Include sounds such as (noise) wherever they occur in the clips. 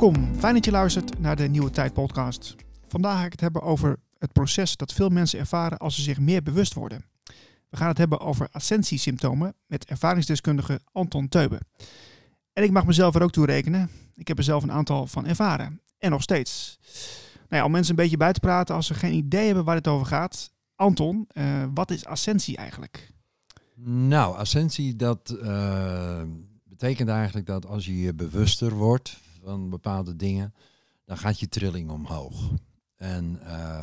welkom. Fijn dat je luistert naar de Nieuwe Tijd podcast. Vandaag ga ik het hebben over het proces dat veel mensen ervaren als ze zich meer bewust worden. We gaan het hebben over ascensiesymptomen met ervaringsdeskundige Anton Teube. En ik mag mezelf er ook toe rekenen. Ik heb er zelf een aantal van ervaren. En nog steeds. Nou ja, om mensen een beetje bij te praten als ze geen idee hebben waar het over gaat. Anton, uh, wat is ascensie eigenlijk? Nou, ascensie dat uh, betekent eigenlijk dat als je je bewuster wordt van bepaalde dingen, dan gaat je trilling omhoog. En uh,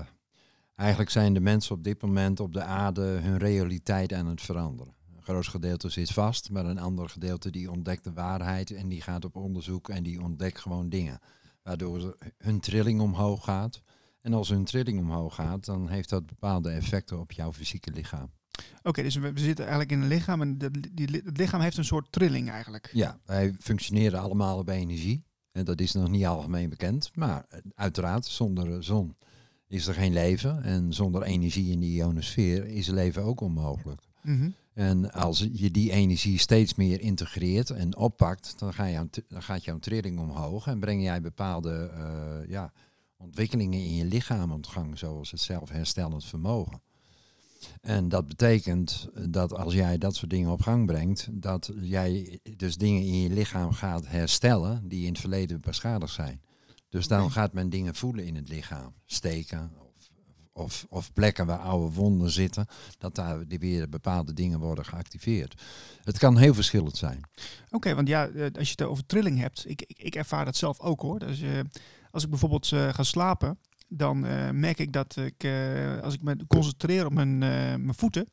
eigenlijk zijn de mensen op dit moment op de aarde hun realiteit aan het veranderen. Een groot gedeelte zit vast, maar een ander gedeelte die ontdekt de waarheid en die gaat op onderzoek en die ontdekt gewoon dingen. Waardoor hun trilling omhoog gaat. En als hun trilling omhoog gaat, dan heeft dat bepaalde effecten op jouw fysieke lichaam. Oké, dus we, zitten eigenlijk in een lichaam en die, het lichaam heeft een soort trilling eigenlijk. Ja, wij functioneren allemaal op energie. En dat is nog niet algemeen bekend. Maar eh, uiteraard, zonder zon is er geen leven. En zonder energie in die ionosfeer is leven ook onmogelijk. Mm En als je die energie steeds meer integreert en oppakt, dan, ga je, dan gaat jouw trilling omhoog en breng jij bepaalde uh, ja, ontwikkelingen in je lichaam op gang, zoals het zelfherstellend vermogen. En dat betekent dat als jij dat soort dingen op gang brengt, dat jij dus dingen in je lichaam gaat herstellen die in het verleden beschadigd zijn. Dus dan gaat men dingen voelen in het lichaam. Steken of, of, of plekken waar oude wonden zitten, dat daar weer bepaalde dingen worden geactiveerd. Het kan heel verschillend zijn. Oké, want ja, eh, als je het over trilling hebt, ik, ik, ik ervaar dat zelf ook hoor. Dus, uh, als ik bijvoorbeeld uh, ga slapen, dan uh, merk ik dat ik, uh, als ik me concentreer op mijn, uh, mijn voeten,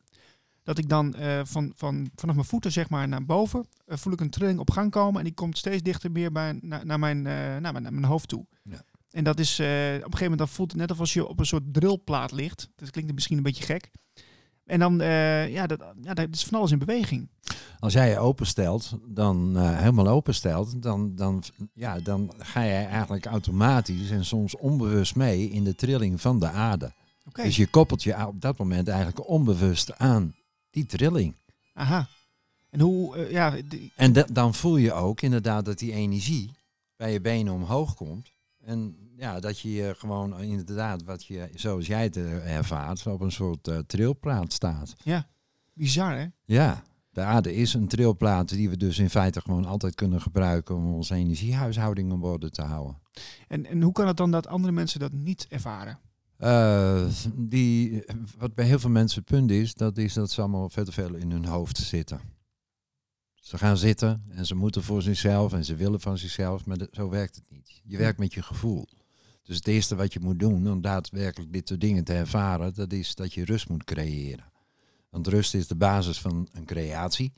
dat ik dan van, van, vanaf mijn voeten zeg maar naar boven voel ik een trilling op gang komen en die komt steeds dichter meer bij, naar, naar, mijn, naar, mijn, naar mijn hoofd toe. Ja. En dat is op een gegeven moment dan voelt het net alsof je op een soort drillplaat ligt. Dat klinkt misschien een beetje gek. En dan, uh, ja, dat, ja, dat is van alles in beweging. Als jij je openstelt, dan uh, helemaal openstelt, dan, dan, ja, dan ga jij eigenlijk automatisch en soms onbewust mee in de trilling van de aarde. Okay. Dus je koppelt je op dat moment eigenlijk onbewust aan die trilling. Aha. En hoe, uh, ja. En dan voel je ook inderdaad dat die energie bij je benen omhoog komt. En ja, dat je gewoon inderdaad, wat je, zoals jij het eh, ervaart, op een soort uh, trilplaat staat. Ja, bizar hè? Ja, de aarde is een trilplaat die we dus in feite gewoon altijd kunnen gebruiken om onze energiehuishouding op orde te houden. En, en hoe kan het dan dat andere mensen dat niet ervaren? Uh, die, wat bij heel veel mensen het punt is, dat is dat ze allemaal te veel in hun hoofd zitten. Ze gaan zitten en ze moeten voor zichzelf en ze willen van zichzelf, maar zo werkt het niet. Je werkt met je gevoel. Dus het eerste wat je moet doen om daadwerkelijk dit soort dingen te ervaren, dat is dat je rust moet creëren. Want rust is de basis van een creatie.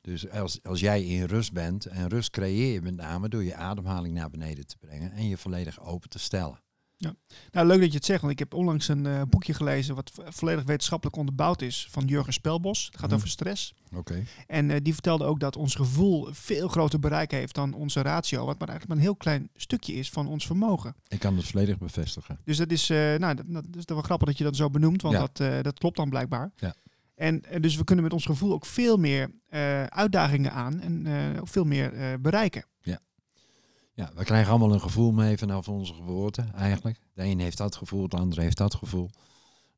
Dus als, als jij in rust bent, en rust creëer je met name door je ademhaling naar beneden te brengen en je volledig open te stellen. Ja, nou leuk dat je het zegt, want ik heb onlangs een uh, boekje gelezen wat volledig wetenschappelijk onderbouwd is van Jurgen Spelbos. Het gaat mm. over stress. Oké. En uh, die vertelde ook dat ons gevoel veel groter bereik heeft dan onze ratio, wat maar eigenlijk maar een heel klein stukje is van ons vermogen. Ik kan het volledig bevestigen. Dus dat is, uh, nou, dat, dat, is wel grappig dat je dat zo benoemt, want ja. dat, dat klopt dan blijkbaar. Ja. En dus we kunnen met ons gevoel ook veel meer uitdagingen aan en ook veel meer bereiken. Ja. We krijgen allemaal een gevoel mee vanaf onze geboorte eigenlijk. De een heeft dat gevoel, de ander heeft dat gevoel.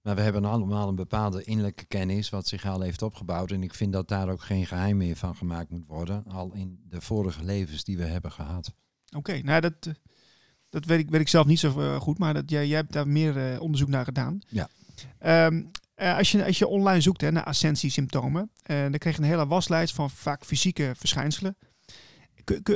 Maar we hebben allemaal een bepaalde innerlijke kennis wat zich al heeft opgebouwd. En ik vind dat daar ook geen geheim meer van gemaakt moet worden. Al in de vorige levens die we hebben gehad. Oké, nou dat, dat weet, ik, weet ik zelf niet zo uh, goed. Maar dat, jij, jij hebt daar meer uh, onderzoek naar gedaan. Ja. Um, uh, als, je, als je online zoekt hè, naar ascensiesymptomen, dan krijg je een hele waslijst van vaak fysieke verschijnselen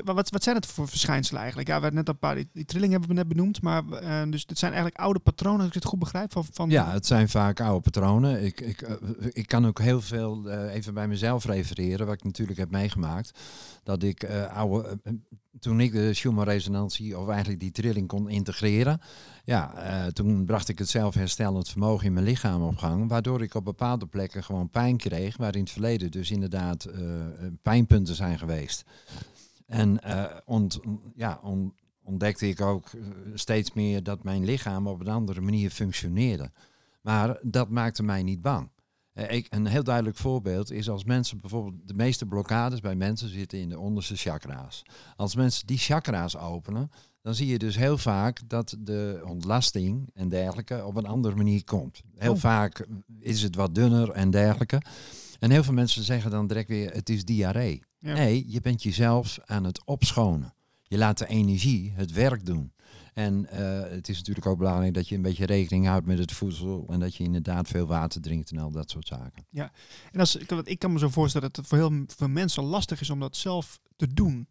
wat, wat zijn het voor verschijnselen eigenlijk? Ja, we hebben net een paar, die, trilling hebben we net benoemd, maar uh, dus het zijn eigenlijk oude patronen, als ik het goed begrijp. Van, van ja, het zijn vaak oude patronen. Ik, ik, uh, ik kan ook heel veel uh, even bij mezelf refereren, wat ik natuurlijk heb meegemaakt. Dat ik oude, toen ik de Schumann-resonantie, of eigenlijk die trilling kon integreren, ja, toen bracht ik het zelfherstellend vermogen in mijn lichaam op gang, waardoor ik op bepaalde plekken gewoon pijn kreeg, waar in het verleden dus inderdaad pijnpunten zijn geweest. En uh, ont, ja, on, ontdekte ik ook eh, steeds meer dat mijn lichaam op een andere manier functioneerde. Maar dat maakte mij niet bang. Uh, ik, een heel duidelijk voorbeeld is als mensen bijvoorbeeld, de meeste blokkades bij mensen zitten in de onderste chakra's. Als mensen die chakra's openen, dan zie je dus heel vaak dat de ontlasting en dergelijke op een andere manier komt. Heel Oh. vaak is het wat dunner en dergelijke. En heel veel mensen zeggen dan direct weer, het is diarree. Ja. Nee, je bent jezelf aan het opschonen. Je laat de energie het werk doen. En eh, het is natuurlijk ook belangrijk dat je een beetje rekening houdt met het voedsel. En dat je inderdaad veel water drinkt en al dat soort zaken. En als, ik, ik kan me zo voorstellen dat het voor heel veel mensen lastig is om dat zelf te doen.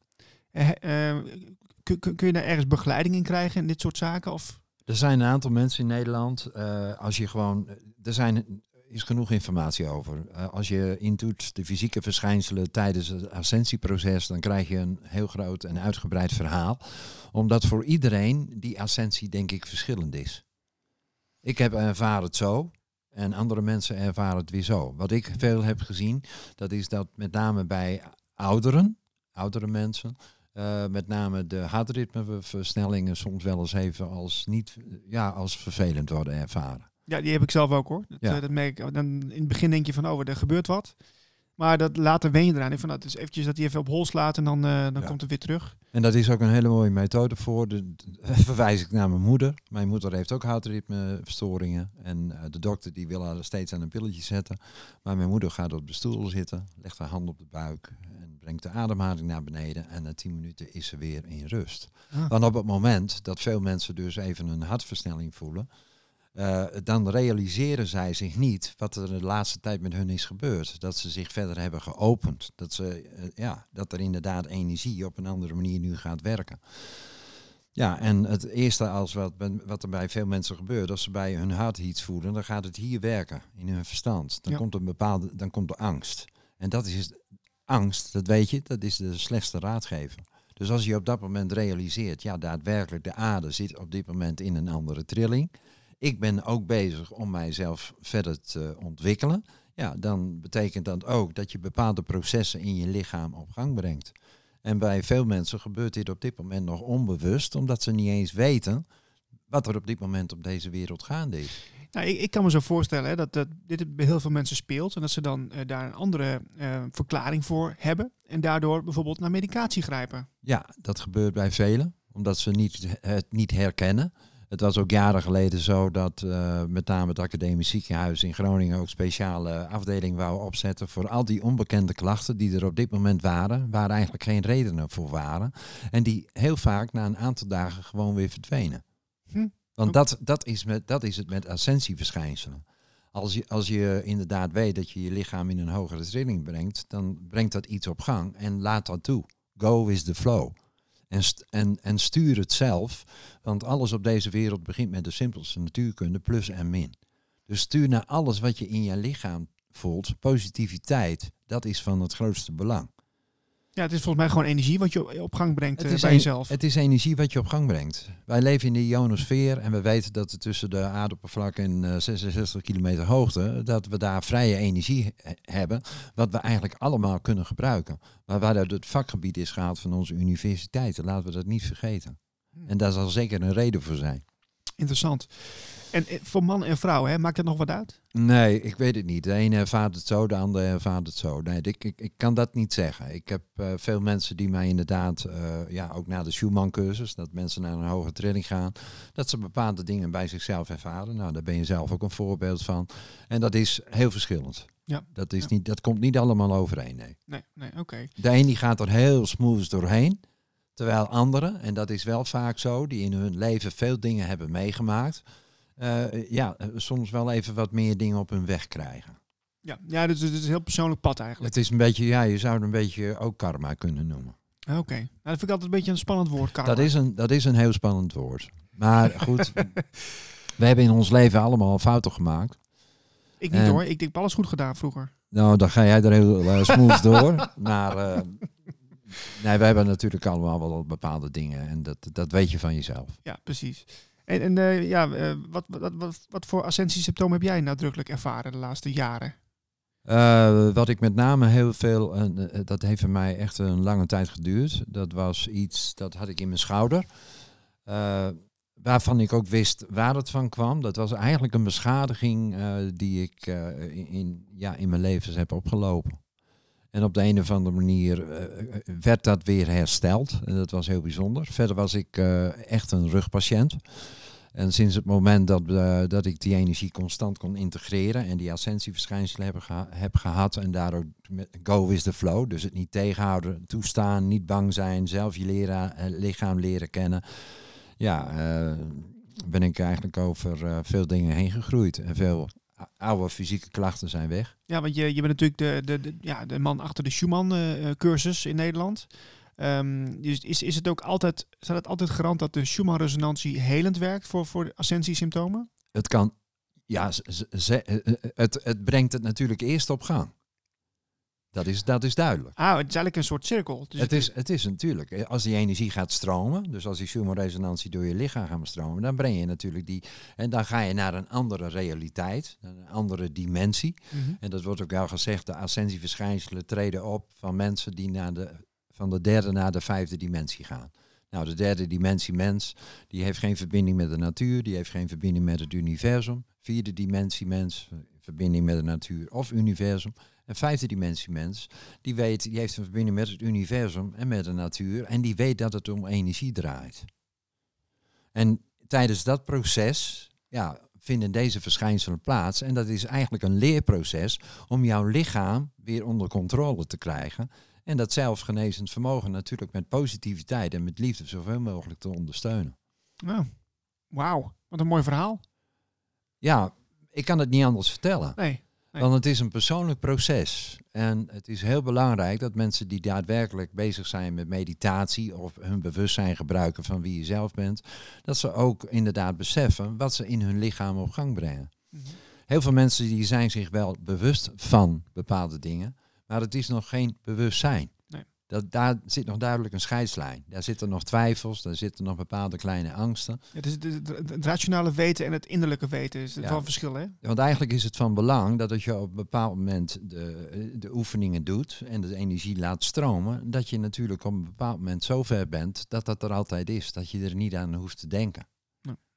Eh, eh, kun, kun je daar ergens begeleiding in krijgen in dit soort zaken? Of? Er zijn een aantal mensen in Nederland, als je gewoon, er zijn, is genoeg informatie over. Eh, als je intoet de fysieke verschijnselen tijdens het ascensieproces, dan krijg je een heel groot en uitgebreid verhaal. Omdat voor iedereen die ascensie denk ik verschillend is. Ik heb ervaren het zo en andere mensen ervaren het weer zo. Wat ik veel heb gezien, dat is dat met name bij ouderen, oudere mensen, eh, met name de hartritmeversnellingen soms wel eens even als niet ja, als vervelend worden ervaren. Ja, die heb ik zelf ook hoor. Dat, Ja. eh, dat merk ik. Dan in het begin denk je van, oh, er gebeurt wat. Maar dat, later wen je eraan. Ik van, nou, is eventjes dat hij even op hol slaat en dan, eh, dan Ja. komt het weer terug. En dat is ook een hele mooie methode voor. De, (laughs) verwijs ik naar mijn moeder. Mijn moeder heeft ook hartritmeverstoringen. En eh, de dokter die wil haar steeds aan een pilletje zetten. Maar mijn moeder gaat op de stoel zitten, legt haar hand op de buik en brengt de ademhaling naar beneden. En na 10 minuten is ze weer in rust. Ah. Dan op het moment dat veel mensen dus even een hartversnelling voelen, eh, dan realiseren zij zich niet wat er de laatste tijd met hun is gebeurd. Dat ze zich verder hebben geopend. Dat, ze, eh, ja, dat er inderdaad energie op een andere manier nu gaat werken. Ja, en het eerste als wat, wat er bij veel mensen gebeurt, als ze bij hun hart iets voelen, dan gaat het hier werken, in hun verstand. Dan Ja. komt een bepaalde, dan komt de angst. En dat is angst, dat weet je, dat is de slechtste raadgever. Dus als je op dat moment realiseert, ja, daadwerkelijk de aarde zit op dit moment in een andere trilling. Ik ben ook bezig om mijzelf verder te ontwikkelen. Ja, dan betekent dat ook dat je bepaalde processen in je lichaam op gang brengt. En bij veel mensen gebeurt dit op dit moment nog onbewust, omdat ze niet eens weten wat er op dit moment op deze wereld gaande is. Nou, ik, ik kan me zo voorstellen hè, dat, dat dit bij heel veel mensen speelt. En dat ze dan eh, daar een andere eh, verklaring voor hebben. En daardoor bijvoorbeeld naar medicatie grijpen. Ja, dat gebeurt bij velen, omdat ze niet, het niet herkennen. Het was ook jaren geleden zo dat eh, met name het Academisch Ziekenhuis in Groningen ook speciale afdeling wou opzetten voor al die onbekende klachten die er op dit moment waren, waar eigenlijk geen redenen voor waren. En die heel vaak na een aantal dagen gewoon weer verdwenen. Hm. Want dat, dat, is met, dat is het met ascensieverschijnselen. Als je, als je inderdaad weet dat je je lichaam in een hogere trilling brengt, dan brengt dat iets op gang en laat dat toe. Go with the flow. En, en, en stuur het zelf, want alles op deze wereld begint met de simpelste natuurkunde, plus en min. Dus stuur naar alles wat je in je lichaam voelt. Positiviteit, dat is van het grootste belang. Ja, het is volgens mij gewoon energie wat je op gang brengt Het eh, is, bij een- jezelf. het is energie wat je op gang brengt. Wij leven in de ionosfeer en we weten dat er tussen de aardoppervlak en eh, 66 kilometer hoogte, dat we daar vrije energie he- hebben, wat we eigenlijk allemaal kunnen gebruiken. Maar waaruit het vakgebied is gehaald van onze universiteiten, laten we dat niet vergeten. Hm. En daar zal zeker een reden voor zijn. Interessant. En eh, voor man en vrouw, hè, maakt dat nog wat uit? Nee, ik weet het niet. De ene ervaart het zo, de andere ervaart het zo. Nee, ik, ik, ik kan dat niet zeggen. Ik heb eh, veel mensen die mij inderdaad, eh, ja, ook na de Schumann-cursus, dat mensen naar een hoge training gaan, dat ze bepaalde dingen bij zichzelf ervaren. Nou, daar ben je zelf ook een voorbeeld van. En dat is heel verschillend. Ja. Dat, is Ja. niet, dat komt niet allemaal overeen, nee. Nee, nee, oké. De een die gaat er heel smooth doorheen. Terwijl anderen, en dat is wel vaak zo, die in hun leven veel dingen hebben meegemaakt, eh, ja, eh, soms wel even wat meer dingen op hun weg krijgen. Ja, ja dus het is een heel persoonlijk pad eigenlijk. Het is een beetje, ja, je zou het een beetje ook karma kunnen noemen. Oké. Nou, dat vind ik altijd een beetje een spannend woord, karma. Dat is, een, dat is een heel spannend woord. Maar goed, (laughs) we hebben in ons leven allemaal fouten gemaakt. Ik niet En- hoor. Ik denk alles goed gedaan vroeger. Nou, dan ga jij er heel eh, smooth door. (laughs) Maar nee, we hebben natuurlijk allemaal wel bepaalde dingen. En dat, dat weet je van jezelf. Ja, precies. En, en eh, ja, eh, wat, wat, wat, wat voor ascensiesymptomen heb jij nadrukkelijk ervaren de laatste jaren? Eh, wat ik met name heel veel, en dat heeft voor mij echt een lange tijd geduurd. Dat was iets, dat had ik in mijn schouder. waarvan ik ook wist waar het van kwam. Dat was eigenlijk een beschadiging die ik in, in- ja, in mijn levens heb opgelopen. En op de een of andere manier eh, werd dat weer hersteld. En dat was heel bijzonder. Verder was ik eh, echt een rugpatiënt. En sinds het moment dat, eh, dat ik die energie constant kon integreren en die ascensieverschijnselen heb, heb gehad en daardoor go with the flow, dus het niet tegenhouden, toestaan, niet bang zijn, zelf je eh, lichaam leren kennen, ja, ben ik eigenlijk over veel dingen heen gegroeid. En veel oude fysieke klachten zijn weg. Ja, want je, je bent natuurlijk de, de, de, ja, de man achter de Schumann-cursus in Nederland. Ehm, dus is, is het ook altijd, staat het altijd garant dat de Schumann-resonantie helend werkt voor, voor ascensiesymptomen? Het kan, ja, ze- eh, eh, het, het brengt het natuurlijk eerst op gang. Dat is, dat is duidelijk. Ah, het is eigenlijk een soort cirkel. Dus het, is, het is natuurlijk, eh, als die energie gaat stromen, dus als die Schumann-resonantie door je lichaam gaat stromen, dan breng je natuurlijk die, en dan ga je naar een andere realiteit, een andere dimensie. Mhm. En dat wordt ook wel gezegd, de ascensieverschijnselen treden op van mensen die naar de, van de derde naar de vijfde dimensie gaan. Nou, de derde dimensie mens, die heeft geen verbinding met de natuur, die heeft geen verbinding met het universum. Vierde dimensie mens, eh, verbinding met de natuur of universum. En vijfde dimensie mens, die, weet, die heeft een verbinding met het universum en met de natuur. En die weet dat het om energie draait. En tijdens dat proces ja, vinden deze verschijnselen plaats. En dat is eigenlijk een leerproces om jouw lichaam weer onder controle te krijgen. En dat zelfgenezend vermogen natuurlijk met positiviteit en met liefde zoveel mogelijk te ondersteunen. Ja. Wauw, wat een mooi verhaal. Ja, ik kan het niet anders vertellen. Nee. Nee. Want het is een persoonlijk proces. En het is heel belangrijk dat mensen die daadwerkelijk bezig zijn met meditatie of hun bewustzijn gebruiken van wie je zelf bent, dat ze ook inderdaad beseffen wat ze in hun lichaam op gang brengen. Mhm. Heel veel mensen die zijn zich wel bewust van bepaalde dingen, maar het is nog geen bewustzijn. Dat, daar zit nog duidelijk een scheidslijn. Daar zitten nog twijfels, daar zitten nog bepaalde kleine angsten. Het, is het, het, het rationale weten en het innerlijke weten is het Ja. wel verschil, hè? Want eigenlijk is het van belang dat als je op een bepaald moment de, de oefeningen doet en de energie laat stromen, dat je natuurlijk op een bepaald moment zo ver bent dat dat er altijd is, dat je er niet aan hoeft te denken.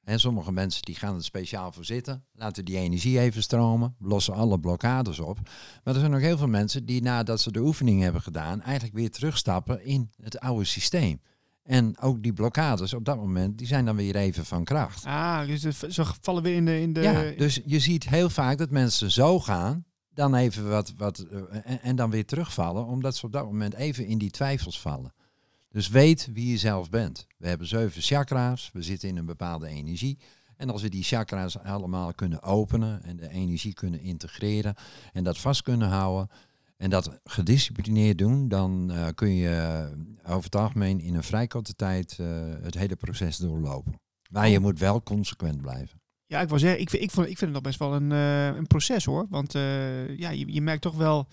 En sommige mensen die gaan er speciaal voor zitten, laten die energie even stromen, lossen alle blokkades op. Maar er zijn ook heel veel mensen die nadat ze de oefening hebben gedaan, eigenlijk weer terugstappen in het oude systeem. En ook die blokkades op dat moment, die zijn dan weer even van kracht. Ah, dus ze vallen weer in de... In de Ja, dus je ziet heel vaak dat mensen zo gaan, dan even wat, wat eh, en, en dan weer terugvallen, omdat ze op dat moment even in die twijfels vallen. Dus weet wie je zelf bent. We hebben zeven chakra's, we zitten in een bepaalde energie. En als we die chakra's allemaal kunnen openen en de energie kunnen integreren en dat vast kunnen houden en dat gedisciplineerd doen, dan eh, kun je eh, over het algemeen in een vrij korte tijd eh, het hele proces doorlopen. Maar je moet wel consequent blijven. Ja, ik wil zeggen, ik vind, ik, vind het nog best wel een, een proces hoor. Want ja, je, je merkt toch wel.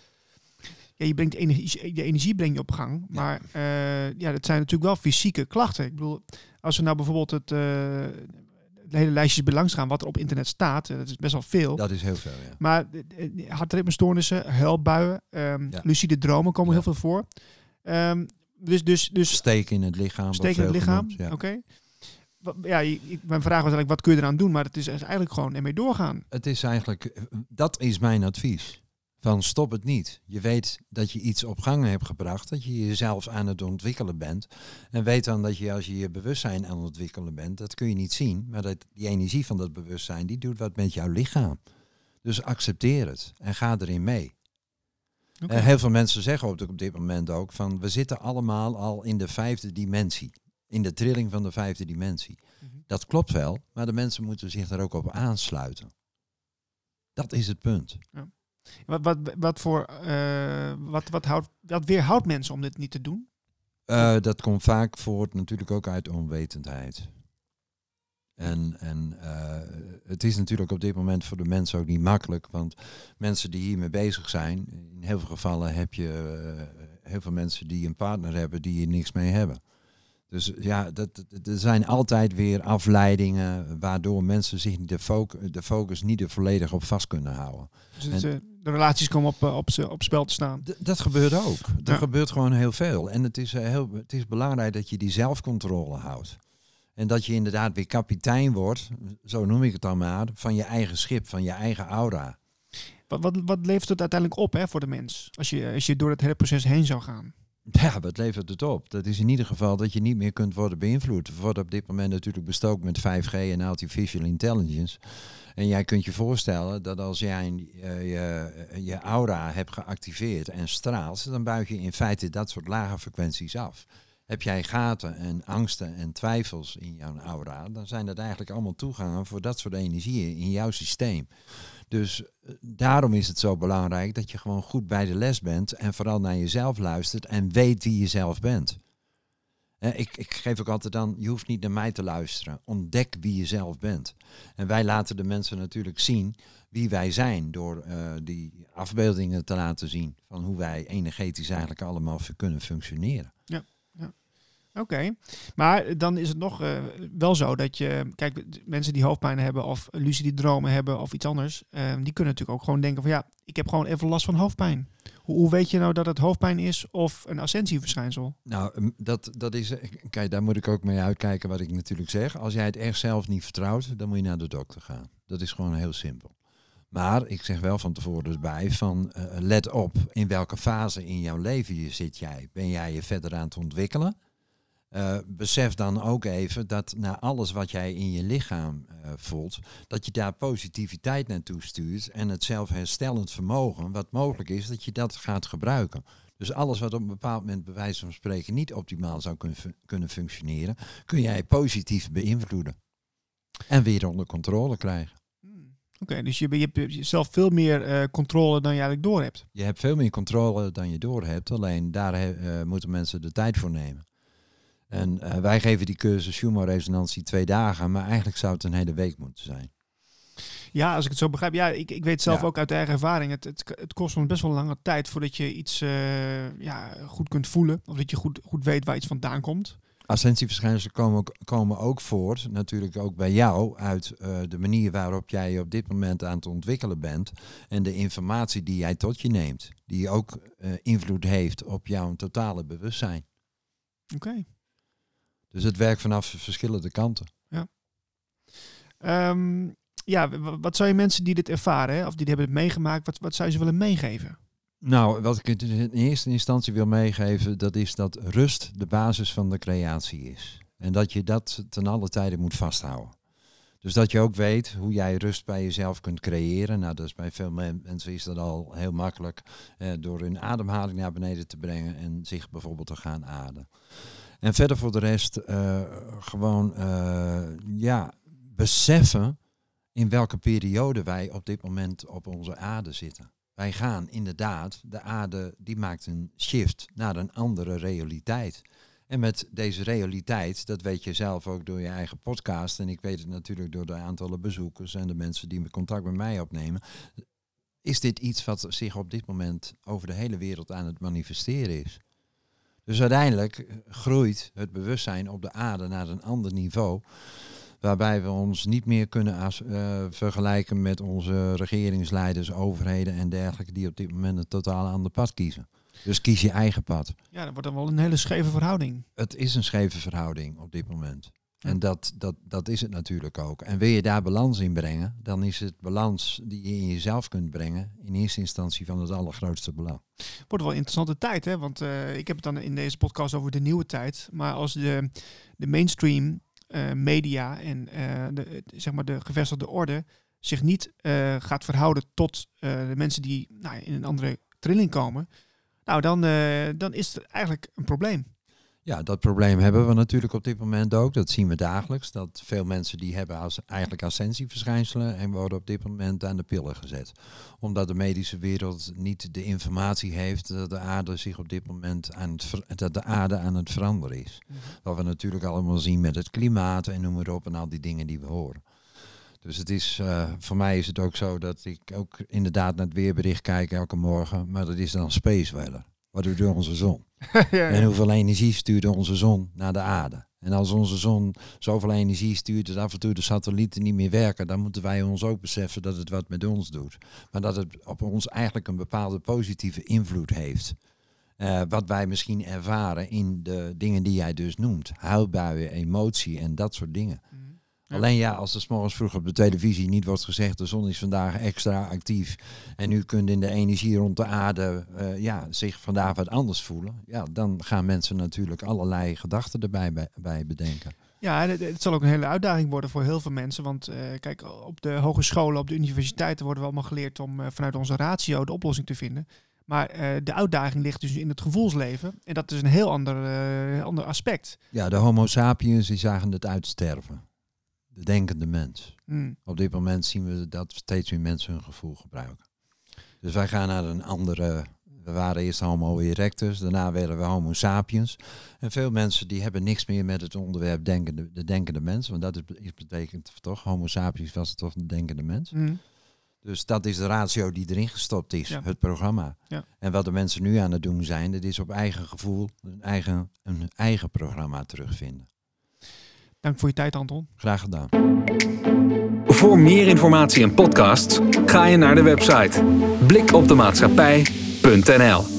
Ja, je brengt de energie, de energie breng je op gang. Maar eh, ja, dat zijn natuurlijk wel fysieke klachten. Ik bedoel, als we nou bijvoorbeeld het, eh hele lijstjes belangs gaan wat er op internet staat, eh, dat is best wel veel. Dat is heel veel, ja. Maar hartritmestoornissen, huilbuien, ehm, Ja. lucide dromen komen Ja. heel veel voor. Ehm, dus, dus, dus Steken in het lichaam. Steek in het lichaam. ja. Oké. Ja, ik- mijn vraag was eigenlijk, wat kun je eraan doen? Maar het is eigenlijk gewoon ermee doorgaan. Het is eigenlijk, dat is mijn advies. Van stop het niet. Je weet dat je iets op gang hebt gebracht, dat je jezelf aan het ontwikkelen bent. En weet dan dat je als je je bewustzijn aan het ontwikkelen bent, dat kun je niet zien, maar dat die energie van dat bewustzijn, die doet wat met jouw lichaam. Dus accepteer het en ga erin mee. Oké. Eh, heel veel mensen zeggen op, dit moment ook van we zitten allemaal al in de vijfde dimensie. In de trilling van de vijfde dimensie. Mhm. Dat klopt wel, maar de mensen moeten zich daar ook op aansluiten. Dat is het punt. Wat, wat, wat, voor, eh, wat, wat, houdt, wat weerhoudt mensen om dit niet te doen? Eh, dat komt vaak voort natuurlijk ook uit onwetendheid. En, en eh, het is natuurlijk op dit moment voor de mensen ook niet makkelijk, want mensen die hiermee bezig zijn, in heel veel gevallen heb je heel veel mensen die een partner hebben die hier niks mee hebben. Dus ja, dat, dat- er zijn altijd weer afleidingen waardoor mensen zich de, foc- de focus niet er volledig op vast kunnen houden. Dus het, eh, de relaties komen op, eh, op, op spel te staan. Dat gebeurt ook. Er Ja. gebeurt gewoon heel veel. En het is, eh, heel, het is belangrijk dat je die zelfcontrole houdt. En dat je inderdaad weer kapitein wordt, zo noem ik het dan maar, van je eigen schip, van je eigen aura. Wat, wat, wat levert het uiteindelijk op hè, voor de mens? Als je, als je door het hele proces heen zou gaan. (laughs) Ja, wat levert het op? Dat is in ieder geval dat je niet meer kunt worden beïnvloed. We worden op dit moment natuurlijk bestookt met 5G en artificial intelligence. En jij kunt je voorstellen dat als jij uh, je, je aura hebt geactiveerd en straalt, dan buig je in feite dat soort lage frequenties af. Heb jij gaten en angsten en twijfels in jouw aura, dan zijn dat eigenlijk allemaal toegangen voor dat soort energieën in jouw systeem. Dus eh, daarom is het zo belangrijk dat je gewoon goed bij de les bent en vooral naar jezelf luistert en weet wie je zelf bent. Ik, ik, geef ook altijd dan, je hoeft niet naar mij te luisteren. Ontdek wie je zelf bent. En wij laten de mensen natuurlijk zien wie wij zijn door uh, die afbeeldingen te laten zien van hoe wij energetisch eigenlijk allemaal kunnen functioneren. Oké, maar dan is het nog uh, wel zo dat je, kijk, mensen die hoofdpijn hebben of lucide dromen hebben of iets anders, uh, die kunnen natuurlijk ook gewoon denken van ja, ik heb gewoon even last van hoofdpijn. Hoe, weet je nou dat het hoofdpijn is of een ascensieverschijnsel? Nou, dat, dat is, kijk, daar moet ik ook mee uitkijken wat ik natuurlijk zeg. Als jij het echt zelf niet vertrouwt, dan moet je naar de dokter gaan. Dat is gewoon heel simpel. Maar ik zeg wel van tevoren erbij van uh, let op in welke fase in jouw leven zit jij. Ben jij je verder aan het ontwikkelen? Uh, besef dan ook even dat na alles wat jij in je lichaam uh, voelt, dat je daar positiviteit naartoe stuurt en het zelfherstellend vermogen, wat mogelijk is, dat je dat gaat gebruiken. Dus alles wat op een bepaald moment bij wijze van spreken niet optimaal zou kunnen, kunnen functioneren, kun jij positief beïnvloeden. En weer onder controle krijgen. Hmm. Oké, dus je, je hebt zelf veel meer uh, controle dan je eigenlijk door hebt. Je hebt veel meer controle dan je door hebt, alleen daar moeten mensen de tijd voor nemen. En uh, wij geven die cursus Schumann-resonantie twee dagen, maar eigenlijk zou het een hele week moeten zijn. Ja, als ik het zo begrijp. Ja, ik, ik weet zelf ook uit eigen ervaring. Het, het, het kost ons best wel lange tijd voordat je iets uh, ja, goed kunt voelen. Of dat je goed, goed weet waar iets vandaan komt. Ascensieverschijnselen komen, komen ook voort, natuurlijk ook bij jou, uit uh, de manier waarop jij je op dit moment aan het ontwikkelen bent. En de informatie die jij tot je neemt. Die ook uh, invloed heeft op jouw totale bewustzijn. Oké. Okay. Dus het werkt vanaf verschillende kanten. Ja. Um, ja, wat zou je mensen die dit ervaren, hè, of die hebben het meegemaakt, wat, wat zou je ze willen meegeven? Nou, wat ik in eerste instantie wil meegeven, dat is dat rust de basis van de creatie is. En dat je dat ten alle tijde moet vasthouden. Dus dat je ook weet hoe jij rust bij jezelf kunt creëren. Nou, dus bij veel mensen is dat al heel makkelijk eh, door hun ademhaling naar beneden te brengen en zich bijvoorbeeld te gaan ademen. En verder voor de rest uh, gewoon uh, ja, beseffen in welke periode wij op dit moment op onze aarde zitten. Wij gaan inderdaad, de aarde die maakt een shift naar een andere realiteit. En met deze realiteit, dat weet je zelf ook door je eigen podcast. En ik weet het natuurlijk door de aantallen bezoekers en de mensen die contact met mij opnemen. Is dit iets wat zich op dit moment over de hele wereld aan het manifesteren is? Dus uiteindelijk groeit het bewustzijn op de aarde naar een ander niveau. Waarbij we ons niet meer kunnen uh, vergelijken met onze regeringsleiders, overheden en dergelijke, die op dit moment een totaal ander pad kiezen. Dus kies je eigen pad. Ja, dat wordt dan wel een hele scheve verhouding. Het is een scheve verhouding op dit moment. En dat, dat, dat is het natuurlijk ook. En wil je daar balans in brengen, dan is het balans die je in jezelf kunt brengen, in eerste instantie van het allergrootste belang. Wordt wel een interessante tijd, hè? Want uh, ik heb het dan in deze podcast over de nieuwe tijd. Maar als de, de mainstream uh, media en uh, de, zeg maar de gevestigde orde zich niet gaat verhouden tot de mensen die nou, in een andere trilling komen, nou dan, dan is het eigenlijk een probleem. Ja, dat probleem hebben we natuurlijk op dit moment ook. Dat zien we dagelijks. Dat veel mensen die hebben als, eigenlijk ascensieverschijnselen en worden op dit moment aan de pillen gezet. Omdat de medische wereld niet de informatie heeft dat de aarde zich op dit moment aan het, dat de aarde aan het veranderen is. Mhm. Wat we natuurlijk allemaal zien met het klimaat en noem maar op en al die dingen die we horen. Dus het is, uh, voor mij is het ook zo dat ik ook inderdaad naar het weerbericht kijk elke morgen. Maar dat is dan space weather. Wat doet onze zon? (laughs) ja, En hoeveel energie stuurt onze zon naar de aarde? En als onze zon zoveel energie stuurt dat af en toe de satellieten niet meer werken, dan moeten wij ons ook beseffen dat het wat met ons doet. Maar dat het op ons eigenlijk een bepaalde positieve invloed heeft. Uh, wat wij misschien ervaren in de dingen die jij dus noemt. Huilbuien, emotie en dat soort dingen. Mhm. Alleen ja, als er 's morgens vroeg op de televisie niet wordt gezegd, de zon is vandaag extra actief en u kunt in de energie rond de aarde eh, ja, zich vandaag wat anders voelen, ja, dan gaan mensen natuurlijk allerlei gedachten erbij bij, bij bedenken. Ja, het, het zal ook een hele uitdaging worden voor heel veel mensen. Want eh, kijk, op de hogescholen, op de universiteiten worden we allemaal geleerd om eh, vanuit onze ratio de oplossing te vinden. Maar de uitdaging ligt dus in het gevoelsleven. En dat is een heel ander, ander aspect. Ja, de homo sapiens die zagen het uitsterven. De denkende mens. Hmm. Op dit moment zien we dat steeds meer mensen hun gevoel gebruiken. Dus wij gaan naar een andere. We waren eerst homo erectus, daarna werden we homo sapiens. En veel mensen die hebben niks meer met het onderwerp denkende, de denkende mens. Want dat is, betekent toch, homo sapiens was toch de denkende mens. Hmm. Dus dat is de ratio die erin gestopt is, Ja. het programma. Ja. En wat de mensen nu aan het doen zijn, dat is op eigen gevoel een eigen, een eigen programma terugvinden. Dank voor je tijd, Anton. Graag gedaan. Voor meer informatie en podcasts ga je naar de website blikopdemaatschappij.nl